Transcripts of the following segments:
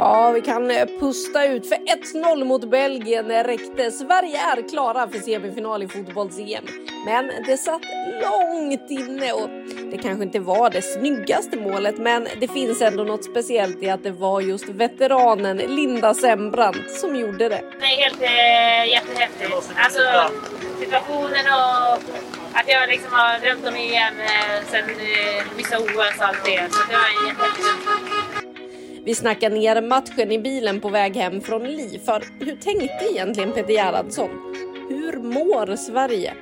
Ja, vi kan eh, pusta ut för 1-0 mot Belgien räckte. Sverige är klara för semifinal i fotbolls-EM. Men det satt långt inne och det kanske inte var det snyggaste målet men det finns ändå något speciellt i att det var just veteranen Linda Sembrant som gjorde det. Det är helt eh, jättehäftigt. Alltså situationen och att jag liksom har drömt om EM eh, sen eh, vissa OS och allt det. Så det var jättehäftigt. Vi snackar ner matchen i bilen på väg hem från Li. För hur tänkte egentligen Peter Gerhardsson? Hur mår Sverige?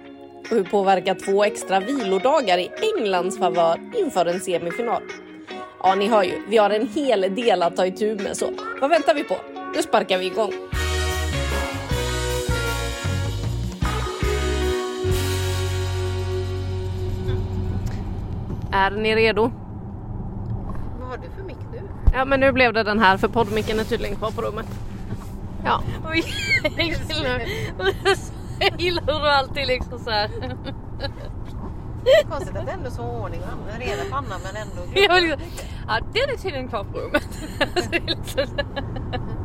Och hur påverkar två extra vilodagar i Englands favör inför en semifinal? Ja, ni hör ju, vi har en hel del att ta itu med så vad väntar vi på? Nu sparkar vi igång. Är ni redo? Vad har du för mick nu? Ja men nu blev det den här för poddmicken är tydligen kvar på rummet. Ja. Oj, jag gillar, jag gillar hur alltid liksom så här. Konstigt att det ändå så ordning och annan reda panna men ändå. Vill liksom- Ja, den är tydligen kvar på rummet.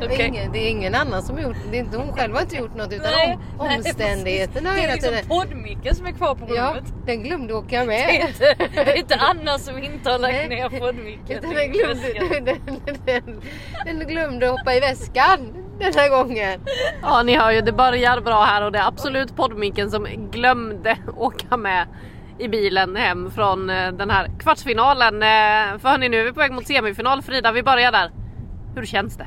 Så det är Det ingen, det är ingen annan som har gjort det. är inte Hon själv har inte gjort något utan Nej, om, nej, omständigheterna Det är liksom poddmicken som är kvar på Ja, rummet. den glömde åka Det med. är inte, det är inte Anna som inte har lagt Nej. ner poddmicken. Utan den glömde, den, den, den glömde hoppa i väskan den här gången. Ja ni hör ju det börjar bra här och det är absolut poddmicken som glömde åka med i bilen hem från eh, den här kvartsfinalen. Eh, För hörni nu är vi på väg mot semifinal. Frida vi börjar där. Hur känns det?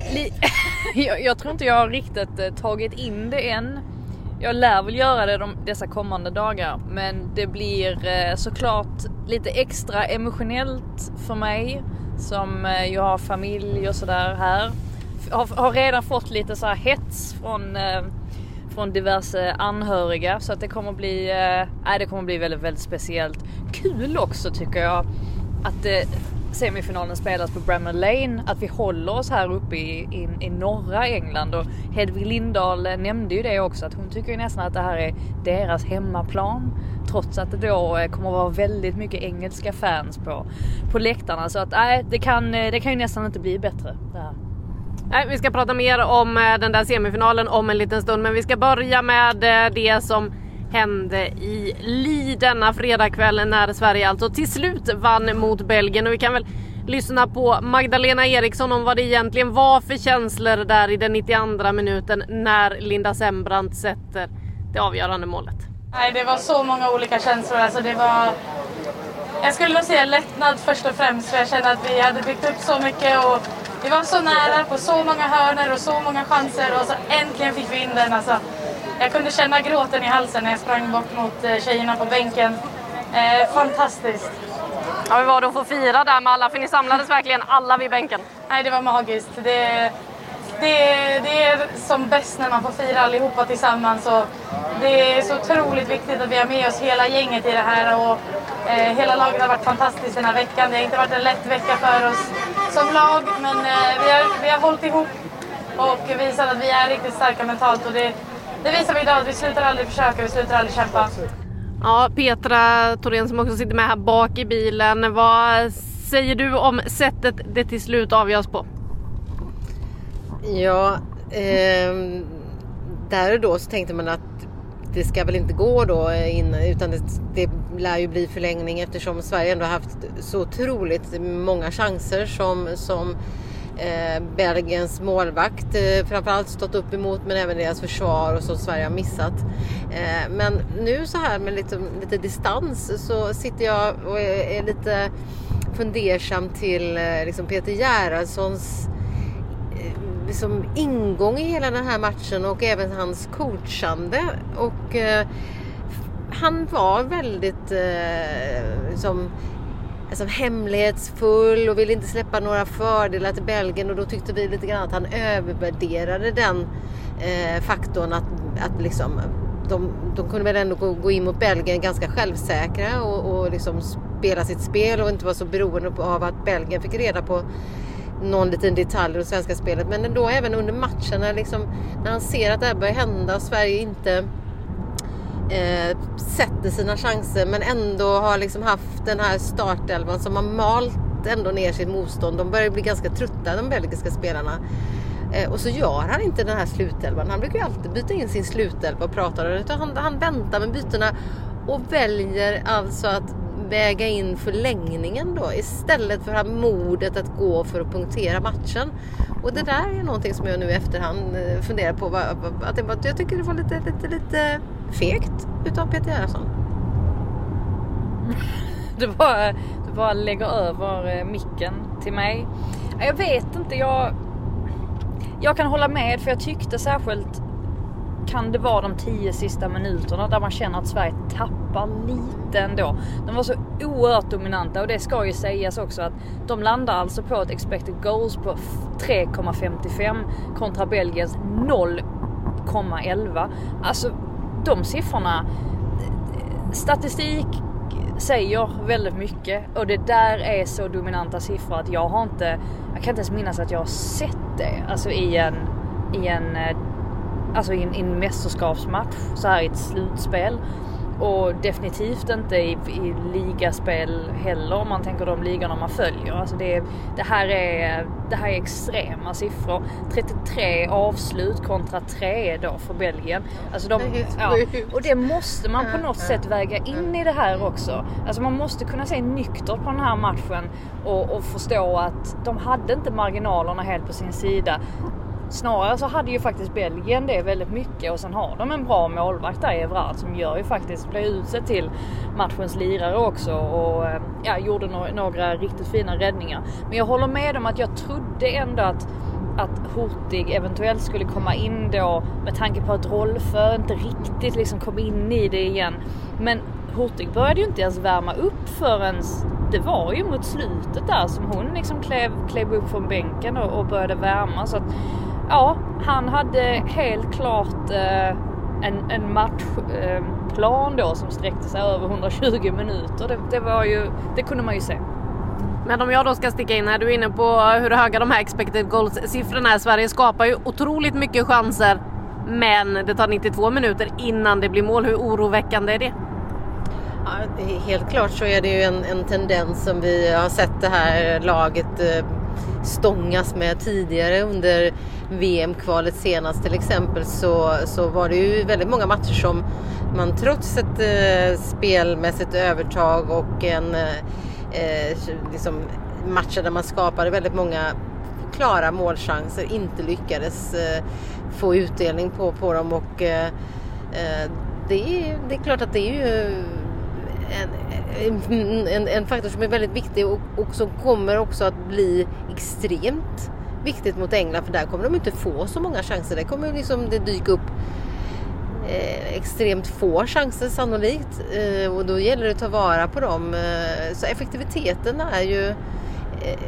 Jag, jag tror inte jag har riktigt eh, tagit in det än. Jag lär väl göra det de, dessa kommande dagar men det blir eh, såklart lite extra emotionellt för mig som eh, jag har familj och sådär här. Har, har redan fått lite så här hets från, från diverse anhöriga så att det kommer bli, eh, det kommer bli väldigt, väldigt speciellt. Kul också tycker jag att det semifinalen spelas på Bramall Lane, att vi håller oss här uppe i, i, i norra England och Hedvig Lindahl nämnde ju det också att hon tycker ju nästan att det här är deras hemmaplan. Trots att det då eh, kommer att vara väldigt mycket engelska fans på, på läktarna så att nej, det kan, eh, det kan ju nästan inte bli bättre. Det här. Nej, vi ska prata mer om eh, den där semifinalen om en liten stund men vi ska börja med det som hände i Li denna fredagkväll när Sverige alltså till slut vann mot Belgien och vi kan väl lyssna på Magdalena Eriksson om vad det egentligen var för känslor där i den 92 minuten när Linda Sembrant sätter det avgörande målet. Nej, det var så många olika känslor. Alltså det var... Jag skulle nog säga lättnad först och främst för jag kände att vi hade byggt upp så mycket och vi var så nära på så många hörner och så många chanser och så äntligen fick vi in den. Alltså, jag kunde känna gråten i halsen när jag sprang bort mot eh, tjejerna på bänken. Eh, fantastiskt. Ja, hur var det att få fira där med alla? För ni samlades verkligen alla vid bänken. Nej, det var magiskt. Det, det, det är som bäst när man får fira allihopa tillsammans. Och det är så otroligt viktigt att vi har med oss hela gänget i det här. Och, eh, hela laget har varit fantastiskt den här veckan. Det har inte varit en lätt vecka för oss som lag, men eh, vi, har, vi har hållit ihop och visat att vi är riktigt starka mentalt. Och det, det visar vi idag, att vi slutar aldrig försöka, vi slutar aldrig kämpa. Ja, Petra Thorén som också sitter med här bak i bilen. Vad säger du om sättet det till slut avgörs på? Ja, ehm, där och då så tänkte man att det ska väl inte gå då in, utan det, det lär ju bli förlängning eftersom Sverige ändå har haft så otroligt många chanser som, som eh, Belgiens målvakt eh, framförallt stått upp emot men även deras försvar och som Sverige har missat. Eh, men nu så här med lite, lite distans så sitter jag och är, är lite fundersam till eh, liksom Peter Gerhardssons eh, liksom ingång i hela den här matchen och även hans coachande. Och eh, han var väldigt eh, liksom, alltså, hemlighetsfull och ville inte släppa några fördelar till Belgien och då tyckte vi lite grann att han övervärderade den eh, faktorn att, att liksom de, de kunde väl ändå gå, gå in mot Belgien ganska självsäkra och, och liksom spela sitt spel och inte vara så beroende av att Belgien fick reda på någon liten detalj i det svenska spelet. Men ändå även under matcherna liksom, när han ser att det här börjar hända och Sverige inte eh, sätter sina chanser men ändå har liksom haft den här startelvan som har malt ändå ner sitt motstånd. De börjar bli ganska trötta de belgiska spelarna. Eh, och så gör han inte den här slutelvan. Han brukar ju alltid byta in sin slutelva och prata om den. Utan han, han väntar med bytena och väljer alltså att väga in förlängningen då istället för att ha modet att gå för att punktera matchen. Och det där är någonting som jag nu i efterhand eh, funderar på. Att jag, jag tycker det var lite, lite, lite fegt utav Peter Gerhardsson. Du bara, du bara lägger över eh, micken till mig. Jag vet inte, jag... Jag kan hålla med för jag tyckte särskilt kan det vara de tio sista minuterna där man känner att Sverige tappar lite ändå. De var så oerhört dominanta och det ska ju sägas också att de landar alltså på ett expected goals på 3,55 kontra Belgiens 0,11. Alltså de siffrorna, statistik säger väldigt mycket och det där är så dominanta siffror att jag har inte, jag kan inte ens minnas att jag har sett det alltså i en, i en eh, alltså i en, i en mästerskapsmatch så här i ett slutspel. Och definitivt inte i, i ligaspel heller om man tänker de ligorna man följer. Alltså det, det, här är, det här är extrema siffror. 33 avslut kontra 3 då för Belgien. Alltså de, ja, och det måste man på något sätt väga in i det här också. Alltså man måste kunna se nyktert på den här matchen och, och förstå att de hade inte marginalerna helt på sin sida. Snarare så hade ju faktiskt Belgien det väldigt mycket och sen har de en bra målvakt där i Evrard som gör ju faktiskt, blev utsedd till matchens lirare också och eh, ja, gjorde no några riktigt fina räddningar. Men jag håller med om att jag trodde ändå att att Hurtig eventuellt skulle komma in då med tanke på att Rolfö inte riktigt liksom kom in i det igen. Men Hurtig började ju inte ens värma upp förrän det var ju mot slutet där som hon liksom klev, klev upp från bänken och, och började värma. Så att, ja, han hade helt klart eh, en, en matchplan eh, då som sträckte sig över 120 minuter. Det, det, var ju, det kunde man ju se. Men om jag då ska sticka in här, du är inne på hur höga de här expected goals siffrorna är. Sverige skapar ju otroligt mycket chanser men det tar 92 minuter innan det blir mål. Hur oroväckande är det? Ja, helt klart så är det ju en, en tendens som vi har sett det här laget eh, stångas med tidigare under VM-kvalet senast till exempel så, så var det ju väldigt många matcher som man trots ett eh, spelmässigt övertag och en eh, eh liksom matcher där man skapade väldigt många klara målchanser inte lyckades eh, få utdelning på, på dem och eh, eh det, är, det är klart att det är ju en, en, en faktor som är väldigt viktig och, och som kommer också att bli extremt viktigt mot England för där kommer de inte få så många chanser. Där kommer liksom det dyka upp eh, extremt få chanser sannolikt eh, och då gäller det att ta vara på dem. Eh, så effektiviteten är ju eh,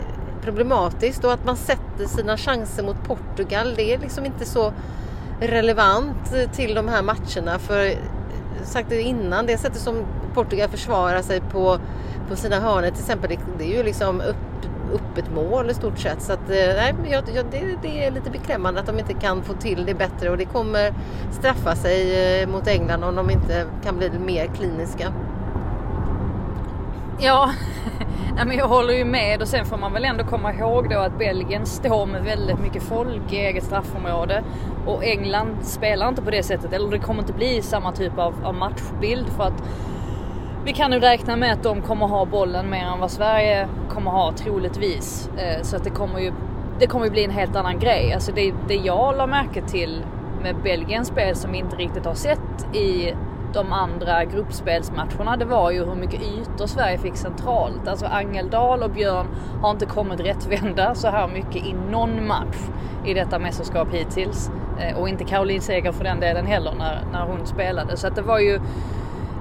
problematiskt och att man sätter sina chanser mot Portugal det är liksom inte så relevant till de här matcherna för eh, sagt det innan, det sättet som Portugal försvarar sig på, på sina hörnor. Till exempel, det, det är ju liksom upp, öppet mål i stort sett. Så att, eh, nej, jag, jag, det, det, är lite beklämmande att de inte kan få till det bättre. Och det kommer straffa sig eh, mot England om de inte kan bli mer kliniska. Ja, men jag håller ju med. Och sen får man väl ändå komma ihåg då att Belgien står med väldigt mycket folk i eget straffområde. Och England spelar inte på det sättet. Eller det kommer inte bli samma typ av, av matchbild. För att vi kan nu räkna med att de kommer ha bollen mer än vad Sverige kommer ha troligtvis. Eh, så att det kommer ju det kommer ju bli en helt annan grej. Alltså det, det jag la märke till med Belgiens spel som vi inte riktigt har sett i de andra gruppspelsmatcherna det var ju hur mycket ytor Sverige fick centralt. Alltså Angeldal och Björn har inte kommit rättvända så här mycket i någon match i detta mästerskap hittills. Eh, och inte Caroline Seger för den delen heller när, när hon spelade. Så att det var ju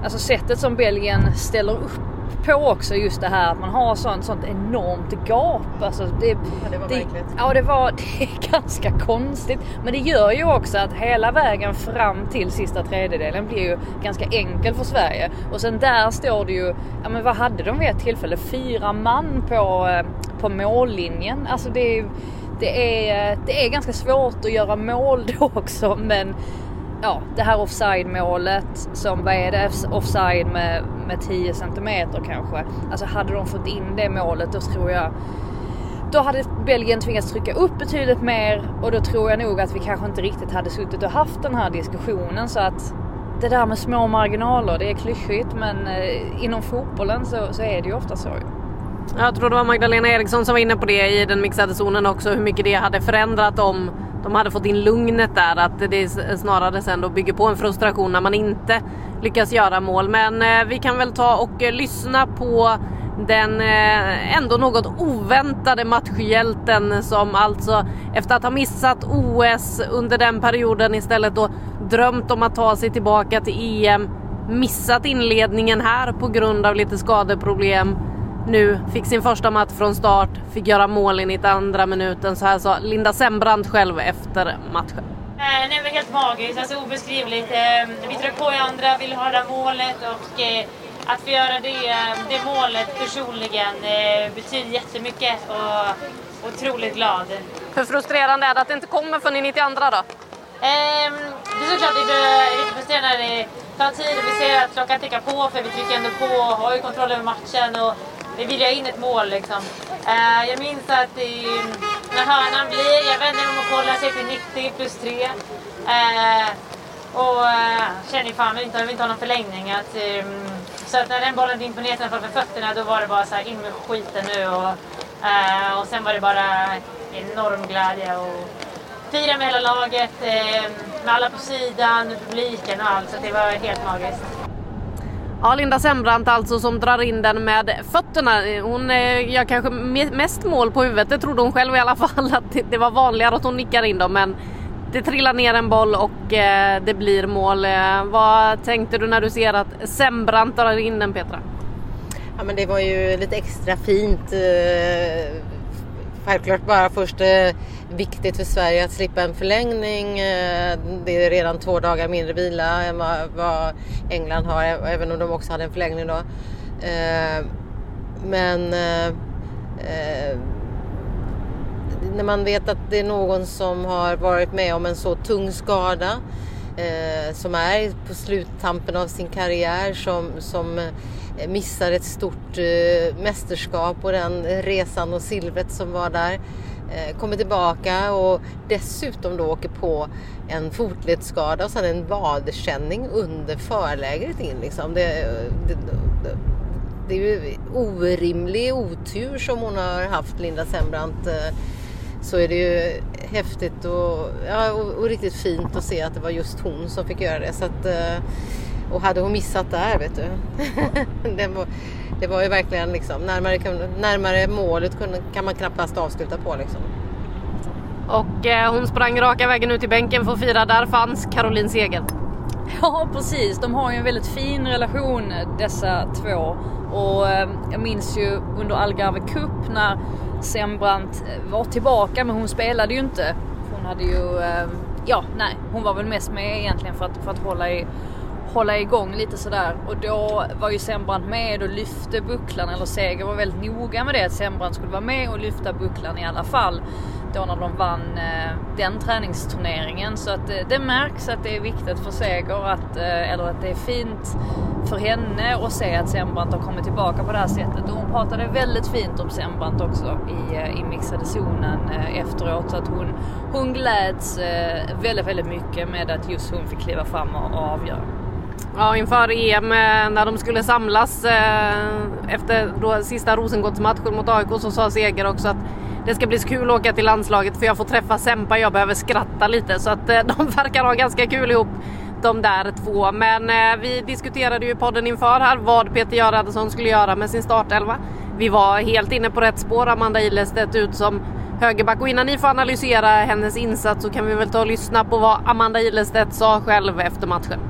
Alltså sättet som Belgien ställer upp på också just det här att man har sånt, sånt enormt gap. Alltså det, ja, det var det, Ja det var det är ganska konstigt. Men det gör ju också att hela vägen fram till sista tredjedelen blir ju ganska enkel för Sverige. Och sen där står det ju, ja men vad hade de vid ett tillfälle? Fyra man på, eh, på mållinjen. Alltså det det är, det är ganska svårt att göra mål då också men ja, det här offside målet som, vad är det, offside med, med 10 centimeter kanske. Alltså hade de fått in det målet då tror jag då hade Belgien tvingats trycka upp betydligt mer och då tror jag nog att vi kanske inte riktigt hade suttit och haft den här diskussionen så att det där med små marginaler, det är klyschigt men eh, inom fotbollen så, så är det ju ofta så. Jag tror det var Magdalena Eriksson som var inne på det i den mixade zonen också, hur mycket det hade förändrat om de hade fått in lugnet där. Att det snarare sen då bygger på en frustration när man inte lyckas göra mål. Men eh, vi kan väl ta och eh, lyssna på den eh, ändå något oväntade matchhjälten som alltså efter att ha missat OS under den perioden istället då drömt om att ta sig tillbaka till EM missat inledningen här på grund av lite skadeproblem nu fick sin första match från start, fick göra mål i andra minuten. Så här sa Linda Sembrant själv efter matchen. Eh, det var helt magiskt, alltså obeskrivligt. Eh, vi tryckte på i andra, ville ha det målet och eh, att få göra det, det målet personligen betyder jättemycket och otroligt glad. Hur frustrerande är det att det inte kommer förrän i 92 då? Ehm, det är såklart lite frustrerande det tar tid och vi ser att klockan tickar på för vi trycker ändå på och har ju kontroll över matchen. Och vi vill ha in ett mål liksom. Eh, jag minns att i, när hörnan blir, jag vänder om och kollar, ser till 90 plus 3. Eh, och eh, känner fan vi inte, vi inte ha någon förlängning. Att, um, så att när den bollen dimper ner framför fötterna då var det bara så här, in med skiten nu. Och, eh, och sen var det bara enorm glädje. Och, fira med hela laget, ehm, med alla på sidan, publiken och allt. Så det var helt magiskt. Ja, Linda Sembrant alltså som drar in den med fötterna. Hon eh, gör kanske mest mål på huvudet, det trodde hon själv i alla fall att det var vanligare att hon nickar in dem men det trillar ner en boll och eh, det blir mål. Eh, vad tänkte du när du ser att Sembrant drar in den Petra? Ja men det var ju lite extra fint. Eh, självklart bara först viktigt för Sverige att slippa en förlängning. Eh, det är redan två dagar mindre vila än vad England har, även om de också hade en förlängning då. Eh, men eh, när man vet att det är någon som har varit med om en så tung skada som är på sluttampen av sin karriär som, som missar ett stort mästerskap och den resan och silvret som var där Eh, kommer tillbaka och dessutom då åker på en fotledsskada och sen en vadkänning under förlägret in. Liksom. Det, det, det, det är ju orimlig otur som hon har haft, Linda Sembrant. Eh, så är det ju häftigt och, ja, och, och, riktigt fint att se att det var just hon som fick göra det. Så att, eh, och hade hon missat där, vet du. det, var, det var ju verkligen liksom, närmare, närmare målet kan man knappast avsluta på. Liksom. Och eh, hon sprang raka vägen ut till bänken för att fira. Där fanns Caroline Seger. Ja precis, de har ju en väldigt fin relation dessa två. Och eh, jag minns ju under Algarve Cup när Sembrant var tillbaka men hon spelade ju inte. Hon hade ju, eh, ja nej, hon var väl mest med egentligen för att, för att hålla i hålla igång lite sådär. Och då var ju Sembrant med och lyfte bucklan, eller Seger var väldigt noga med det att Sembrant skulle vara med och lyfta bucklan i alla fall. Då när de vann eh, den träningsturneringen. Så att eh, det märks att det är viktigt för Seger att, eh, eller att det är fint för henne att se att Sembrant har kommit tillbaka på det här sättet. Och hon pratade väldigt fint om Sembrant också i, eh, i mixade zonen eh, efteråt. Så att hon, hon gläds eh, väldigt, väldigt mycket med att just hon fick kliva fram och, och avgöra. Ja, inför EM eh, när de skulle samlas eh, efter då sista Rosengårdsmatchen mot AIK så sa Seger också att det ska bli så kul att åka till landslaget för jag får träffa Sempa, jag behöver skratta lite så att eh, de verkar ha ganska kul ihop de där två. Men vi diskuterade ju i podden inför här vad Peter Göransson skulle göra med sin startelva. Vi var helt inne på rätt spår. Amanda Ilestedt ut som högerback och innan ni får analysera hennes insats så kan vi väl ta och lyssna på vad Amanda Ilestedt sa själv efter matchen.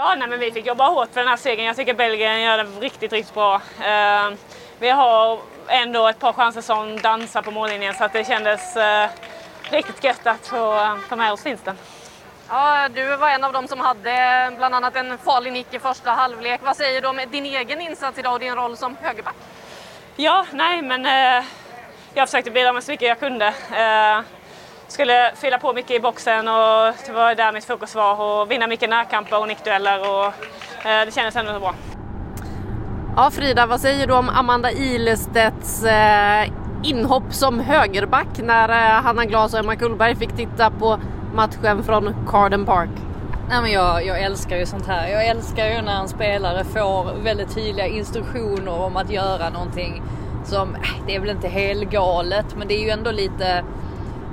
Ja, nej, men vi fick jobba hårt för den här segern. Jag tycker Belgien gör det riktigt, riktigt bra. Eh, vi har ändå ett par chanser som dansar på mållinjen så att det kändes eh, riktigt gött att få ta med oss vinsten. Ja, du var en av dem som hade bland annat en farlig nick i första halvlek. Vad säger du om din egen insats idag och din roll som högerback? Ja, nej, men eh, jag försökte bidra med så mycket jag kunde. Skulle fylla på mycket i boxen och det var där mitt fokus var. Och vinna mycket närkamper och nickdueller och eh, det kändes ändå så bra. Ja, Frida, vad säger du om Amanda Ilestedts eh, inhopp som högerback när eh, Hanna Glas och Emma Kullberg fick titta på matchen från Carden Park? Nej, men jag, jag älskar ju sånt här. Jag älskar ju när en spelare får väldigt tydliga instruktioner om att göra någonting som, det är väl inte helt galet men det är ju ändå lite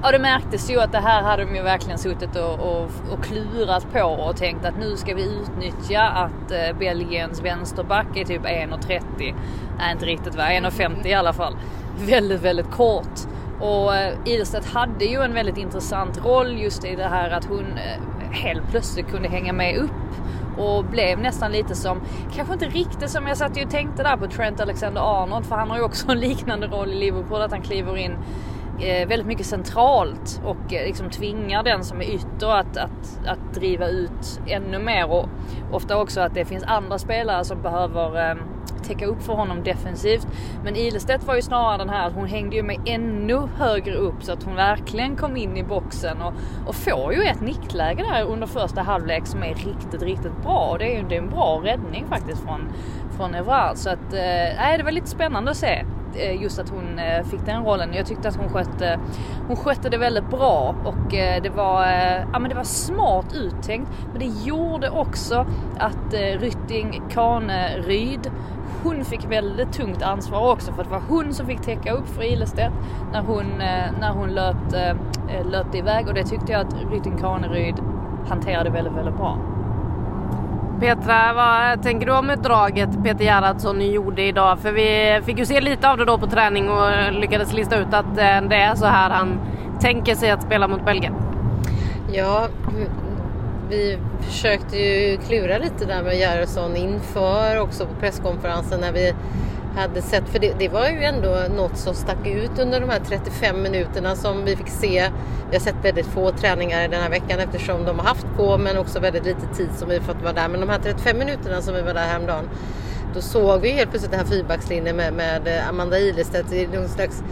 Ja det märktes ju att det här hade de ju verkligen suttit och, och, och klurat på och tänkt att nu ska vi utnyttja att eh, Belgiens vänsterback är typ 1,30. Nej inte riktigt va, 1,50 i alla fall. Väldigt väldigt kort. Och eh, Ilstedt hade ju en väldigt intressant roll just i det här att hon eh, helt plötsligt kunde hänga med upp och blev nästan lite som, kanske inte riktigt som jag satt ju och tänkte där på Trent Alexander-Arnold för han har ju också en liknande roll i Liverpool att han kliver in Eh, väldigt mycket centralt och eh, liksom tvingar den som är ytter att, att, att driva ut ännu mer och ofta också att det finns andra spelare som behöver eh, täcka upp för honom defensivt. Men Ilestedt var ju snarare den här att hon hängde ju med ännu högre upp så att hon verkligen kom in i boxen och, och får ju ett nickläge där under första halvlek som är riktigt, riktigt bra. Och det är ju det är en bra räddning faktiskt från, från Evrard. Så att, eh, det var lite spännande att se Eh, just att hon eh, fick den rollen. Jag tyckte att hon skötte, hon skötte det väldigt bra och eh, det var, ja, men det var smart uttänkt. Men det gjorde också att Rytting Kaneryd hon fick väldigt tungt ansvar också för det var hon som fick täcka upp för Ilestedt när hon, när hon löpte, löpte iväg och det tyckte jag att Rytting Kaneryd hanterade väldigt, väldigt bra. Petra, vad tänker du om draget Peter Gerhardsson gjorde idag? För vi fick ju se lite av det då på träning och lyckades lista ut att eh, det är så här han tänker sig att spela mot Belgien. Ja, vi försökte ju klura lite där med Gerhardsson inför också på presskonferensen när vi hade sett, för det, det, var ju ändå något som stack ut under de här 35 minuterna som vi fick se. Vi har sett väldigt få träningar den här veckan eftersom de har haft på men också väldigt lite tid som vi fått vara där. Men de här 35 minuterna som vi var där häromdagen då såg vi helt plötsligt den här fyrbackslinjen med, med Amanda Ilestedt i någon slags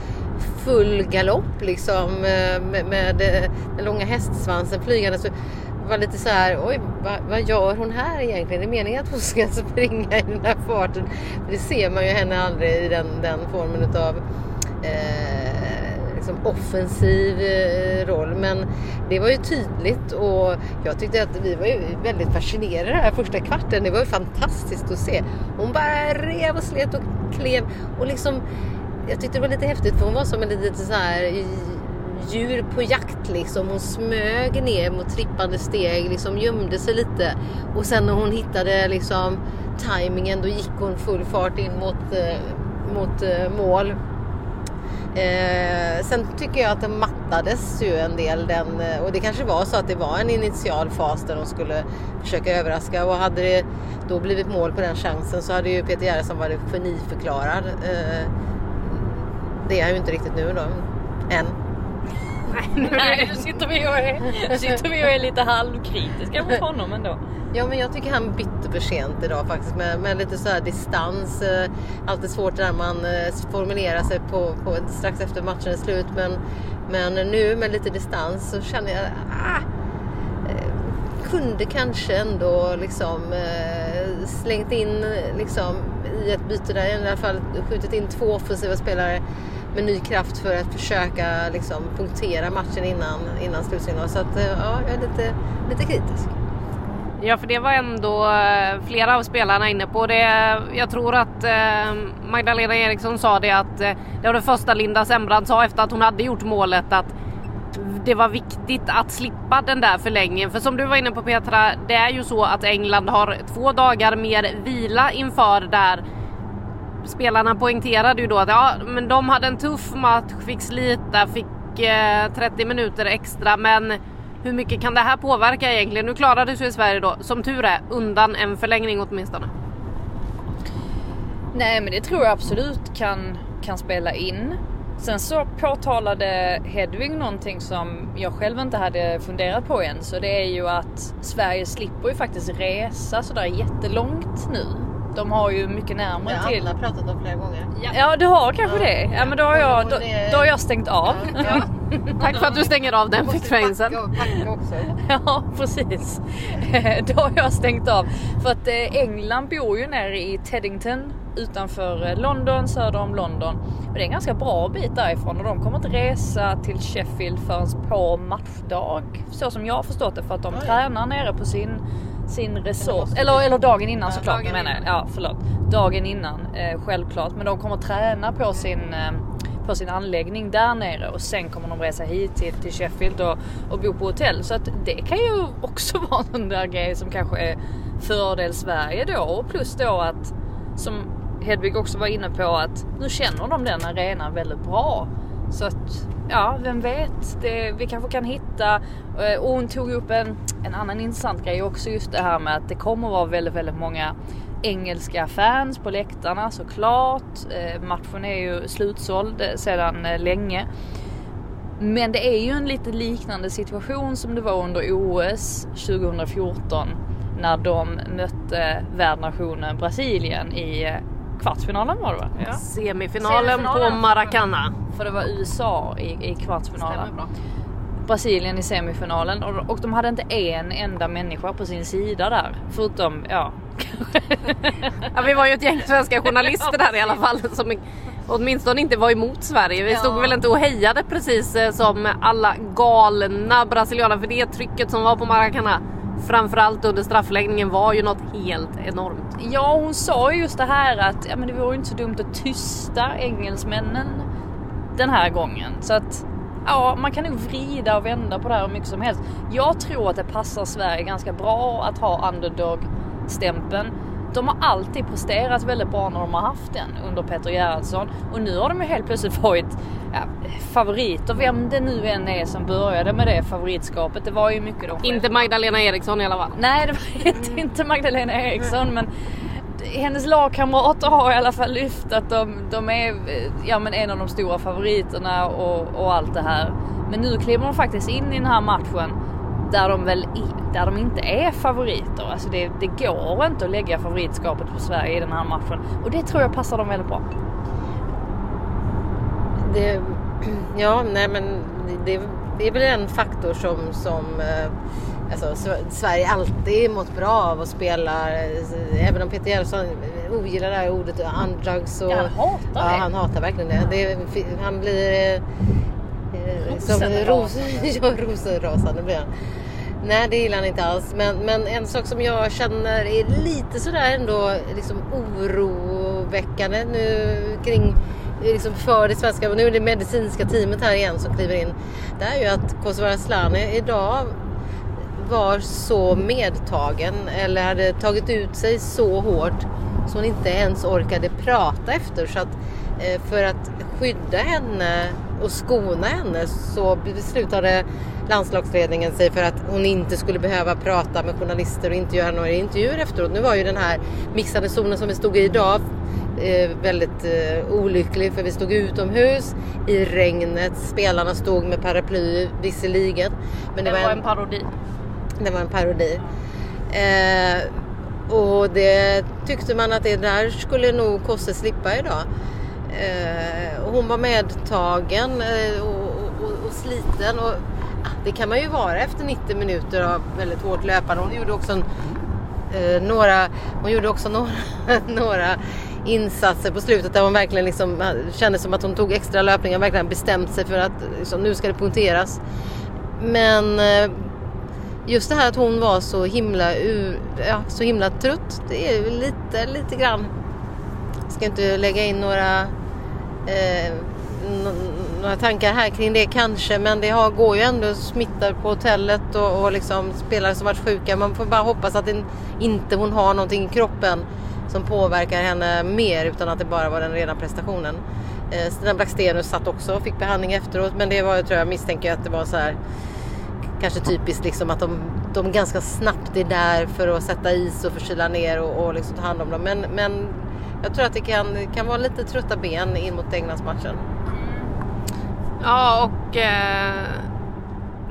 full galopp liksom eh, med, med eh, den långa hästsvansen flygande. Så var lite så här, oj vad, vad gör hon här egentligen? Det Är meningen att hon ska alltså springa i den här farten? Det ser man ju henne aldrig i den, den formen utav eh, liksom offensiv eh, roll. Men det var ju tydligt och jag tyckte att vi var ju väldigt fascinerade den här första kvarten. Det var ju fantastiskt att se. Hon bara rev och slet och klev och liksom jag tyckte det var lite häftigt för hon var som en liten så här djur på jakt liksom. Hon smög ner mot trippande steg, liksom gömde sig lite. Och sen när hon hittade liksom tajmingen då gick hon full fart in mot, eh, mot eh, mål. Eh, sen tycker jag att den mattades ju en del den, eh, och det kanske var så att det var en initial fas där de skulle försöka överraska och hade det då blivit mål på den chansen så hade ju Peter Gerhardsson varit geniförklarad. Eh, det är han ju inte riktigt nu då, än. Nej, nu sitter vi och är, sitter vi och är lite halvkritiska mot honom ändå. Ja men jag tycker han bytte för sent idag faktiskt med, med lite så här distans. Eh, Alltid svårt när man eh, formulerar sig på, på strax efter matchen är slut men, men nu med lite distans så känner jag ah, eh, kunde kanske ändå liksom slängt in liksom i ett byte där i alla fall skjutit in två offensiva spelare med ny kraft för att försöka liksom punktera matchen innan, innan slutsignal. Så att eh, ja, jag är lite, lite kritisk. Ja, för det var ändå eh, flera av spelarna inne på det. Jag tror att eh, Magdalena Eriksson sa det att det var det första Linda Sembrand sa efter att hon hade gjort målet att det var viktigt att slippa den där förlängningen. För som du var inne på Petra, det är ju så att England har två dagar mer vila inför där. Spelarna poängterade ju då att ja, men de hade en tuff match, fick slita, fick eh, 30 minuter extra, men hur mycket kan det här påverka egentligen? Nu klarade sig Sverige då, som tur är, undan en förlängning åtminstone. Nej men det tror jag absolut kan, kan spela in. Sen så påtalade Hedvig någonting som jag själv inte hade funderat på än. Så det är ju att Sverige slipper ju faktiskt resa sådär jättelångt nu. De har ju mycket närmare Det till. har alla pratat om flera gånger. Ja du har kanske det. Ja men då har jag, då, då har jag stängt av. Ja, Tack för att du stänger av den frekvensen. packa och packa också. Ja precis. Då har jag stängt av. För att eh, England bor ju nere i Teddington utanför eh, London, söder om London. Och det är en ganska bra bit därifrån och de kommer inte resa till Sheffield förrän på matchdag. Så som jag har förstått det för att de tränar nere på sin, sin resort. Eller, eller dagen innan såklart dagen menar jag. Ja förlåt. Dagen innan eh, självklart. Men de kommer träna på sin eh, på sin anläggning där nere och sen kommer de resa hit till, till Sheffield och, och bo på hotell. Så att det kan ju också vara en där grej som kanske är fördel Sverige då och plus då att som Hedvig också var inne på att nu känner de den arenan väldigt bra. Så att ja, vem vet, det, vi kanske kan hitta eh, och hon tog upp en, en annan intressant grej också just det här med att det kommer vara väldigt, väldigt många engelska fans på läktarna såklart. Eh, matchen är ju slutsåld sedan eh, länge. Men det är ju en lite liknande situation som det var under OS 2014 när de mötte värdnationen Brasilien i kvartsfinalen var det va? Ja. Semifinalen på Semifinalen. Maracana. För det var USA i, i kvartsfinalen. Stämmer bra. Brasilien i semifinalen och, och de hade inte en enda människa på sin sida där. Förutom, ja. Ja, vi var ju ett gäng svenska journalister där i alla fall som åtminstone inte var emot Sverige. Vi stod väl inte och hejade precis eh, som alla galna brasilianer för det trycket som var på Maracana framförallt under straffläggningen var ju något helt enormt. Ja, hon sa ju just det här att ja, men det vore ju inte så dumt att tysta engelsmännen den här gången. Så att ja, man kan nog vrida och vända på det här hur mycket som helst. Jag tror att det passar Sverige ganska bra att ha underdog-stämpeln. De har alltid presterat väldigt bra när de har haft den under Peter Gerhardsson och nu har de ju helt plötsligt varit ja, favoriter, vem det nu än är som började med det favoritskapet. Det var ju mycket de Inte Magdalena Eriksson i alla fall. Nej, det var inte, inte Magdalena Eriksson, men hennes lagkamrater har i alla fall lyft att de, de är ja, men en av de stora favoriterna och, och allt det här. Men nu kliver de faktiskt in i den här matchen där de väl där de inte är favoriter. Alltså det, det går inte att lägga favoritskapet på Sverige i den här matchen och det tror jag passar dem väldigt bra. Det, ja, nej men det, det är väl en faktor som, som eh, alltså, Sv- Sverige alltid mått bra av att spela. Även om Peter Gerhardsson ogillar det här ordet underdogs. Och, Ja, han hatar ja, det. han hatar verkligen det. det han blir eh, som ros, rosenrasande blir han. Nej det gillar han inte alls. Men, men en sak som jag känner är lite sådär ändå liksom oroväckande nu kring liksom för det svenska, och nu är det medicinska teamet här igen som kliver in. Det är ju att Kosovare Asllani idag var så medtagen eller hade tagit ut sig så hårt så hon inte ens orkade prata efter. Så att eh, för att skydda henne och skona henne så beslutade landslagsledningen sig för att hon inte skulle behöva prata med journalister och inte göra några intervjuer efteråt. Nu var ju den här mixade zonen som vi stod i idag eh, väldigt eh, olycklig för vi stod utomhus i regnet. Spelarna stod med paraply visserligen. Men Det var en parodi. det var en parodi. Eh, och det tyckte man att det där skulle nog Kosse slippa idag. Eh, och hon var medtagen eh, och, och, och sliten. Och, ah, det kan man ju vara efter 90 minuter av väldigt hårt löpande. Hon gjorde också en, eh, några, hon gjorde också några, några insatser på slutet där hon verkligen liksom ah, kände som att hon tog extra löpningar. Verkligen bestämt sig för att liksom, nu ska det punkteras. Men eh, just det här att hon var så himla, u- ja, så himla trött. Det är ju lite, lite grann. Jag ska inte lägga in några, eh, några tankar här kring det kanske. Men det har, går ju ändå smittar på hotellet och, och liksom spelare som varit sjuka. Man får bara hoppas att det, inte hon har någonting i kroppen som påverkar henne mer utan att det bara var den rena prestationen. Eh, Stina Blackstenius satt också och fick behandling efteråt men det var, tror jag misstänker att det var så här kanske typiskt liksom att de, de ganska snabbt är där för att sätta is och förkyla ner och, och liksom ta hand om dem. Men, men jag tror att det kan, kan vara lite trötta ben in mot Englandsmatchen. Ja och eh,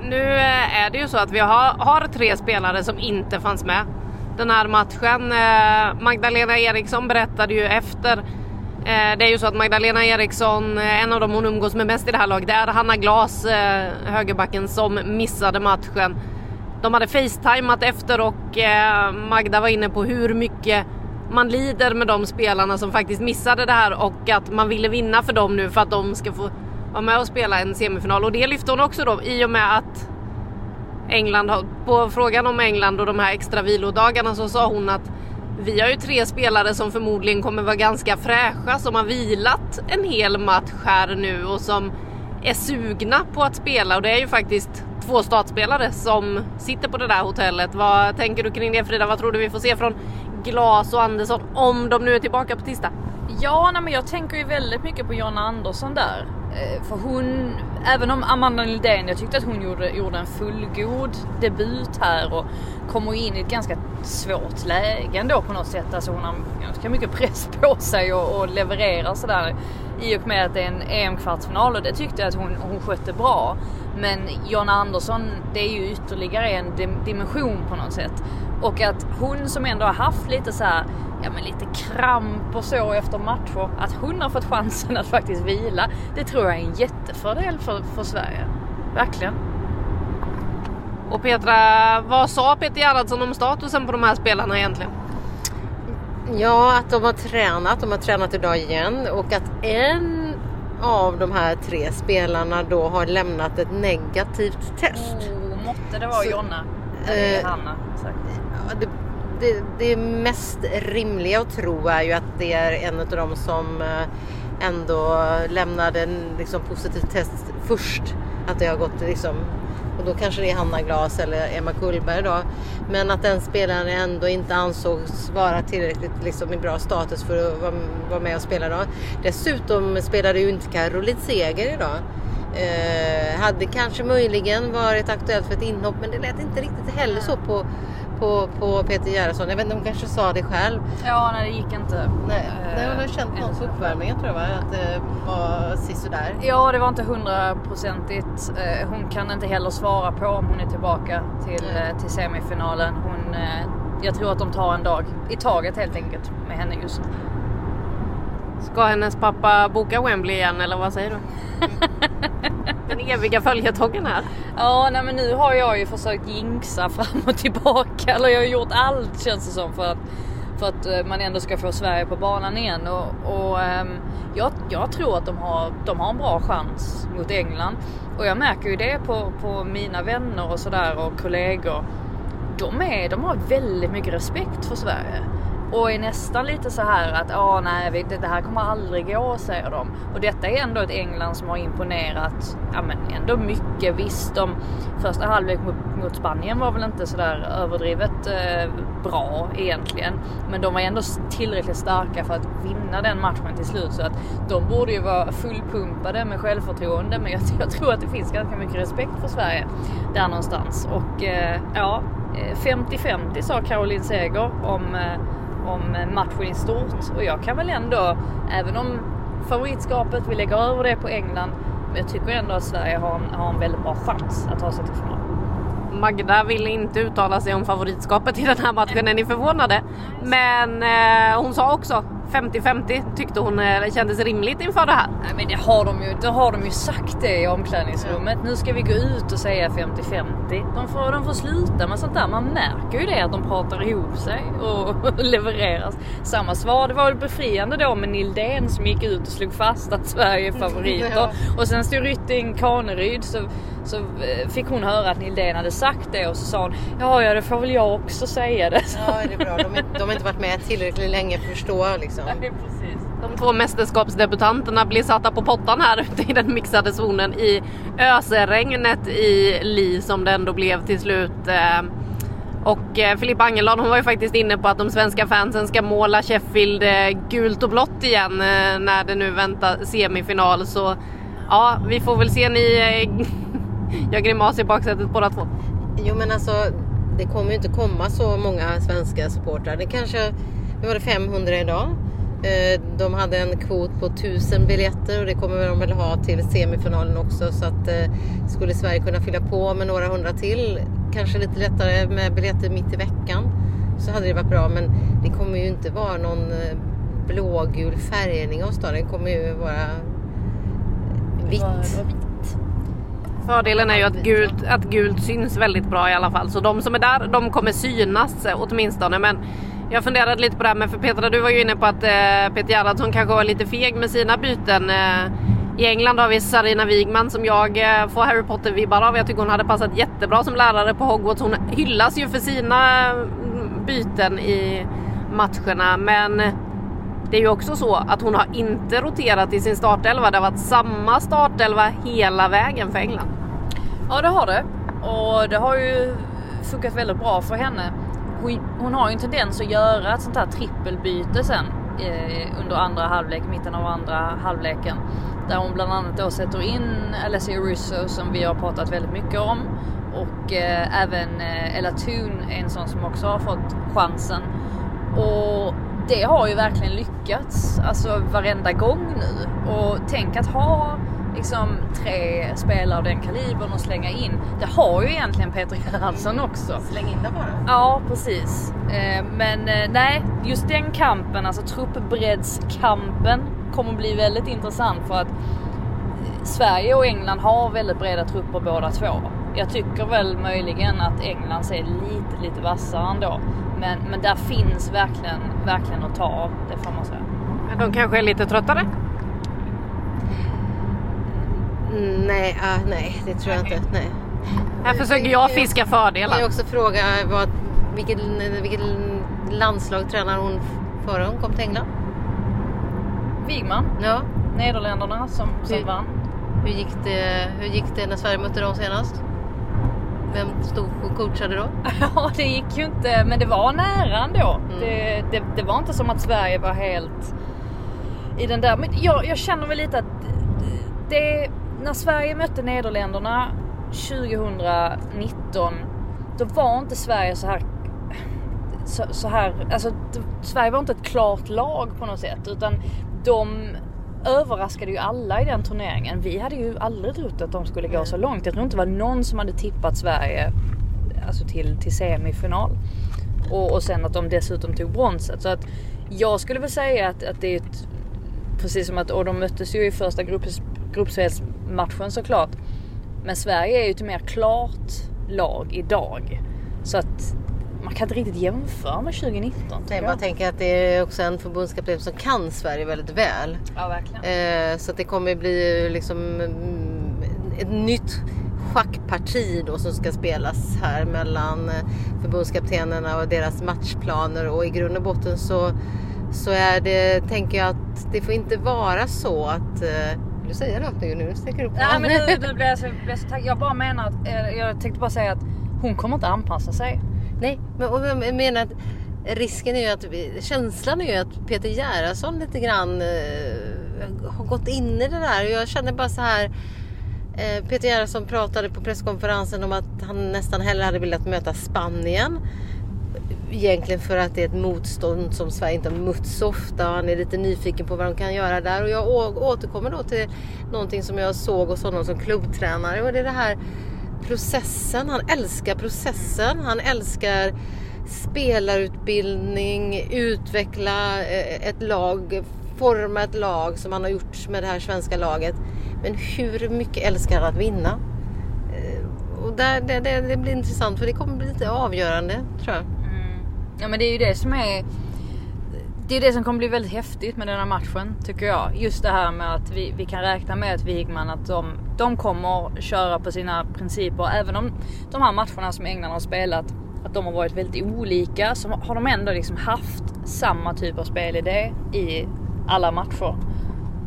nu är det ju så att vi har, har tre spelare som inte fanns med den här matchen. Eh, Magdalena Eriksson berättade ju efter eh, det är ju så att Magdalena Eriksson, eh, en av dem hon umgås med mest i det här laget, det är Hanna Glas, eh, högerbacken, som missade matchen. De hade facetimat efter och eh, Magda var inne på hur mycket man lider med de spelarna som faktiskt missade det här och att man ville vinna för dem nu för att de ska få vara med och spela en semifinal. Och det lyfte hon också då i och med att England, har- på frågan om England och de här extra vilodagarna så sa hon att vi har ju tre spelare som förmodligen kommer vara ganska fräscha som har vilat en hel match här nu och som är sugna på att spela och det är ju faktiskt två startspelare som sitter på det där hotellet. Vad tänker du kring det Frida? Vad tror du vi får se från Glas och Andersson om de nu är tillbaka på tisdag? Ja, nej, men jag tänker ju väldigt mycket på Jonna Andersson där. Eh, för hon, även om Amanda Nildén, jag tyckte att hon gjorde, gjorde en fullgod debut här och kommer in i ett ganska svårt läge ändå på något sätt. Alltså hon har ganska mycket press på sig och, och levererar sådär i och med att det är en EM-kvartsfinal och det tyckte jag att hon, hon skötte bra. Men Jonna Andersson, det är ju ytterligare en dimension på något sätt. Och att hon som ändå har haft lite så här, ja men lite kramp och så efter matcher, att hon har fått chansen att faktiskt vila. Det tror jag är en jättefördel för, för Sverige. Verkligen. Och Petra, vad sa Peter Gerhardsson om statusen på de här spelarna egentligen? Ja, att de har tränat. De har tränat idag igen och att en av de här tre spelarna då har lämnat ett negativt test. Oh, måtte det vara Jonna. Eller Eh, Hanna. sagt. Det, det, det mest rimliga att tro är ju att det är en av dem som eh, ändå lämnade en liksom, positiv test först. Att det har gått liksom och då kanske det är Hanna Glas eller Emma Kullberg då. Men att den spelaren ändå inte ansågs vara tillräckligt liksom, i bra status för att vara, vara med och spela då. Dessutom spelade ju inte Caroline Seger idag. Eh, hade kanske möjligen varit aktuellt för ett inhopp men det lät inte riktigt heller så på, på, på Peter Gerhardsson. Jag vet inte, hon kanske sa det själv. Ja, nej det gick inte. Nej, Eh, nej hon har känt någon på uppvärmningen tror jag va? Att det var sisådär. Ja, det var inte hundraprocentigt. Eh, Hon kan inte heller svara på om hon är tillbaka till, eh, till semifinalen. Hon, eh, jag tror att de tar en dag i taget helt enkelt med henne just nu. Ska hennes pappa boka Wembley igen eller vad säger du? Eviga följetongen här. Ja, nej men nu har jag ju försökt jinxa fram och tillbaka. Eller jag har gjort allt känns det som för att, för att eh, man ändå ska få Sverige på banan igen. Och, och ehm, jag, jag tror att de har, de har en bra chans mot England. Och jag märker ju det på, på mina vänner och sådär och kollegor. De, är, de har väldigt mycket respekt för Sverige. Och är nästan lite så här att ja nej det här kommer aldrig gå säger de. Och detta är ändå ett England som har imponerat ja, men ändå mycket. Visst de första halvlek mot, mot Spanien var väl inte sådär överdrivet eh, bra egentligen. Men de var ändå tillräckligt starka för att vinna den matchen till slut. Så att de borde ju vara fullpumpade med självförtroende. Men jag, jag tror att det finns ganska mycket respekt för Sverige där någonstans. Och eh, ja, eh, 50-50 sa Caroline Seger om, eh, om matchen i stort. Och jag kan väl ändå, även om favoritskapet, vi lägger över det på England, men jag tycker ändå att Sverige har en, har en väldigt bra chans att ta sig till final. Magda ville inte uttala sig om favoritskapet i den här matchen, är ni förvånade? Men eh, hon sa också 50-50 tyckte hon eh, kändes rimligt inför det här. Nej men det har de ju, det har de ju sagt det i omklädningsrummet. Nu ska vi gå ut och säga 50-50. De får, de får sluta med sånt där. Man märker ju det att de pratar ihop sig och levererar samma svar. Det var väl befriande då med Nildén som gick ut och slog fast att Sverige är favoriter. Ja. Och sen stod Rytting Kaneryd så, så eh, fick hon höra att Nildén hade sagt det och så sa hon ja ja det får väl jag också säga det. Ja, det är bra. De, de har inte varit med tillräckligt länge för att förstå liksom. De två mästerskapsdebutanterna blir satta på pottan här ute i den mixade zonen i ösregnet i Li som det ändå blev till slut. Eh, Och eh, Filippa Angeldal hon var ju faktiskt inne på att de svenska fansen ska måla Sheffield eh, gult och blått igen eh, när det nu väntar semifinal. Så ja, vi får väl se ni gör grimas i baksätet båda två. Jo men alltså det kommer ju inte komma så många svenska supportrar. Det kanske, nu var det 500 idag. Eh, De hade en kvot på 1000 biljetter och det kommer de väl ha till semifinalen också. Så att eh, skulle Sverige kunna fylla på med några hundra till, kanske lite lättare med biljetter mitt i veckan, så hade det varit bra. Men det kommer ju inte vara någon eh, blågul färgning av staden. Det kommer ju vara vitt. Fördelen är ju att gult, att gult syns väldigt bra i alla fall. Så de som är där, de kommer synas eh, åtminstone. Men jag funderade lite på det här med, för Petra du var ju inne på att eh, Peter Gerhardsson kanske var lite feg med sina byten. Eh, I England har vi Sarina Wigman som jag eh, får Harry Potter-vibbar av. Jag tycker hon hade passat jättebra som lärare på Hogwarts. Hon hyllas ju för sina mm, byten i matcherna. Men det är ju också så att hon har inte roterat i sin startelva. Det har varit samma startelva hela vägen för England. Ja det har det. Och det har ju funkat väldigt bra för henne. Hon, hon har ju en tendens att göra ett sånt här trippelbyte sen eh, under andra halvlek, mitten av andra halvleken. Där hon bland annat då sätter in Alessia Russo som vi har pratat väldigt mycket om. Och eh, även eh, Ella Thun är en sån som också har fått chansen. Och det har ju verkligen lyckats, alltså varenda gång nu. Och tänk att ha liksom tre spelare av den kalibern och slänga in. Det har ju egentligen Peter Gerhardsson också. Släng in det bara. Ja, precis. Eh, Men eh, nej, just den kampen, alltså truppbreddskampen kommer bli väldigt intressant för att Sverige och England har väldigt breda trupper båda två. Jag tycker väl möjligen att England ser lite, lite vassare ändå. Men, men där finns verkligen, verkligen att ta av, det får man säga. De kanske är lite tröttare. Mm, nej, ah, nej, det tror jag inte. Nej. Här försöker jag fiska Jag fördelar. kan också fråga vad, vilket, vilket landslag tränar hon före hon kom till England? Wigman, Ja, Nederländerna som, som Hur- vann. hur gick, det, hur gick det när Sverige mötte dem senast? Vem stod och coachade då? Ja, det gick ju inte, men det var nära ändå. Mm. Det, det, det var inte som att Sverige var helt i den där. Men jag, jag känner väl lite att det, när Sverige mötte Nederländerna 2019, då var inte Sverige så här så, så här, alltså Sverige var inte ett klart lag på något sätt utan de överraskade ju alla i den turneringen. Vi hade ju aldrig trott att de skulle gå så långt. Jag tror inte det var någon som hade tippat Sverige alltså till, till semifinal. Och, och sen att de dessutom tog bronset. Så att jag skulle väl säga att, att det är ett, precis som att, och de möttes ju i första grupps, gruppspelsmatchen såklart. Men Sverige är ju ett mer klart lag idag. Så att man kan inte riktigt jämföra med 2019. Nej, jag bara tänker att det är också en förbundskapten som kan Sverige väldigt väl. Ja, verkligen. Eh, så att det kommer bli liksom mm, ett nytt schackparti då som ska spelas här mellan eh, förbundskaptenerna och deras matchplaner och i grund och botten så, så är det, tänker jag att det får inte vara så att eh, du säga något nu? Nu sticker du upp Nej men nu, nu blir jag så, jag så taggad. Jag bara menar att, eh, jag tänkte bara säga att hon kommer inte anpassa sig. Nej, men och jag menar att risken är ju att, känslan är ju att Peter Gerhardsson lite grann eh, har gått in i det där. Och jag känner bara så här. Eh, Peter Gerhardsson pratade på presskonferensen om att han nästan hellre hade velat möta Spanien egentligen för att det är ett motstånd som Sverige inte har mött så ofta. Han är lite nyfiken på vad de kan göra där. Och jag återkommer då till någonting som jag såg hos honom som klubbtränare. Och det är det här processen. Han älskar processen. Han älskar spelarutbildning, utveckla eh, ett lag, forma ett lag som han har gjort med det här svenska laget. Men hur mycket älskar han att vinna? Eh, och där, det, det, det blir intressant för det kommer bli lite avgörande tror jag. Ja men det är ju det som är det är det som kommer bli väldigt häftigt med den här matchen tycker jag. Just det här med att vi, vi kan räkna med att Wigman att de, de kommer köra på sina principer. Även om de här matcherna som England har spelat att de har varit väldigt olika så har de ändå liksom haft samma typ av spelidé i alla matcher.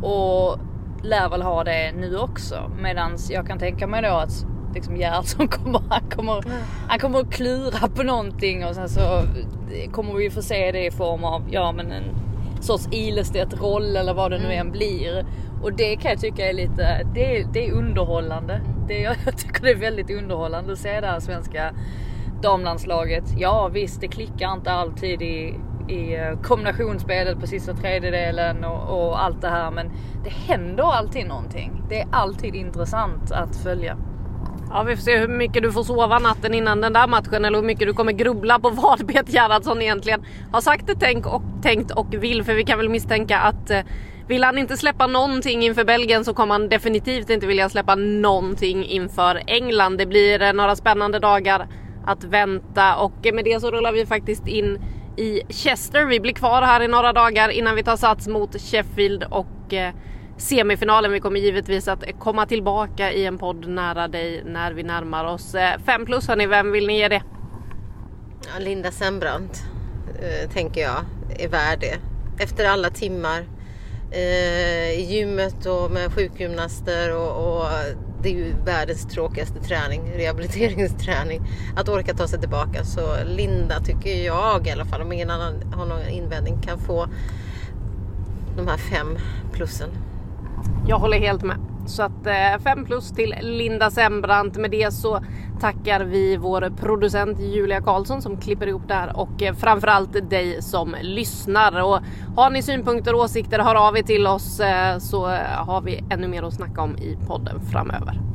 Och lär väl ha det nu också. Medan jag kan tänka mig då att liksom Gerhardsson kommer, han kommer, han kommer att klura på någonting och sen så kommer vi få se det i form av, ja men en sorts Ilestedt-roll eller vad det nu än blir. Och det kan jag tycka är lite, det är, det är underhållande. Det, jag tycker det är väldigt underhållande att se det här svenska damlandslaget. Ja visst, det klickar inte alltid i, i eh, kombinationsspelet på sista tredjedelen och, och, allt det här. Men det händer alltid någonting. Det är alltid intressant att följa. Ja vi får se hur mycket du får sova natten innan den där matchen eller hur mycket du kommer grubbla på vad Peter Gerhardsson egentligen har sagt, tänk och, tänkt och vill. För vi kan väl misstänka att eh, vill han inte släppa någonting inför Belgien så kommer han definitivt inte vilja släppa någonting inför England. Det blir eh, några spännande dagar att vänta och eh, med det så rullar vi faktiskt in i Chester. Vi blir kvar här i några dagar innan vi tar sats mot Sheffield och eh, semifinalen. Vi kommer givetvis att komma tillbaka i en podd nära dig när vi närmar oss eh, 5 plus. Hörni, vem vill ni ge det? Ja, Linda Sembrant eh, tänker jag är värd det. Efter alla timmar eh, i gymmet och med sjukgymnaster och, och det är ju världens tråkigaste träning, rehabiliteringsträning. Att orka ta sig tillbaka. Så Linda tycker jag i alla fall, om ingen annan har någon invändning, kan få de här fem plussen. Jag håller helt med. Så att eh, 5 plus till Linda Sembrant. Med det så tackar vi vår producent Julia Karlsson som klipper ihop det här och eh, framförallt dig som lyssnar. Och har ni synpunkter och åsikter, hör av er till oss eh, så har vi ännu mer att snacka om i podden framöver.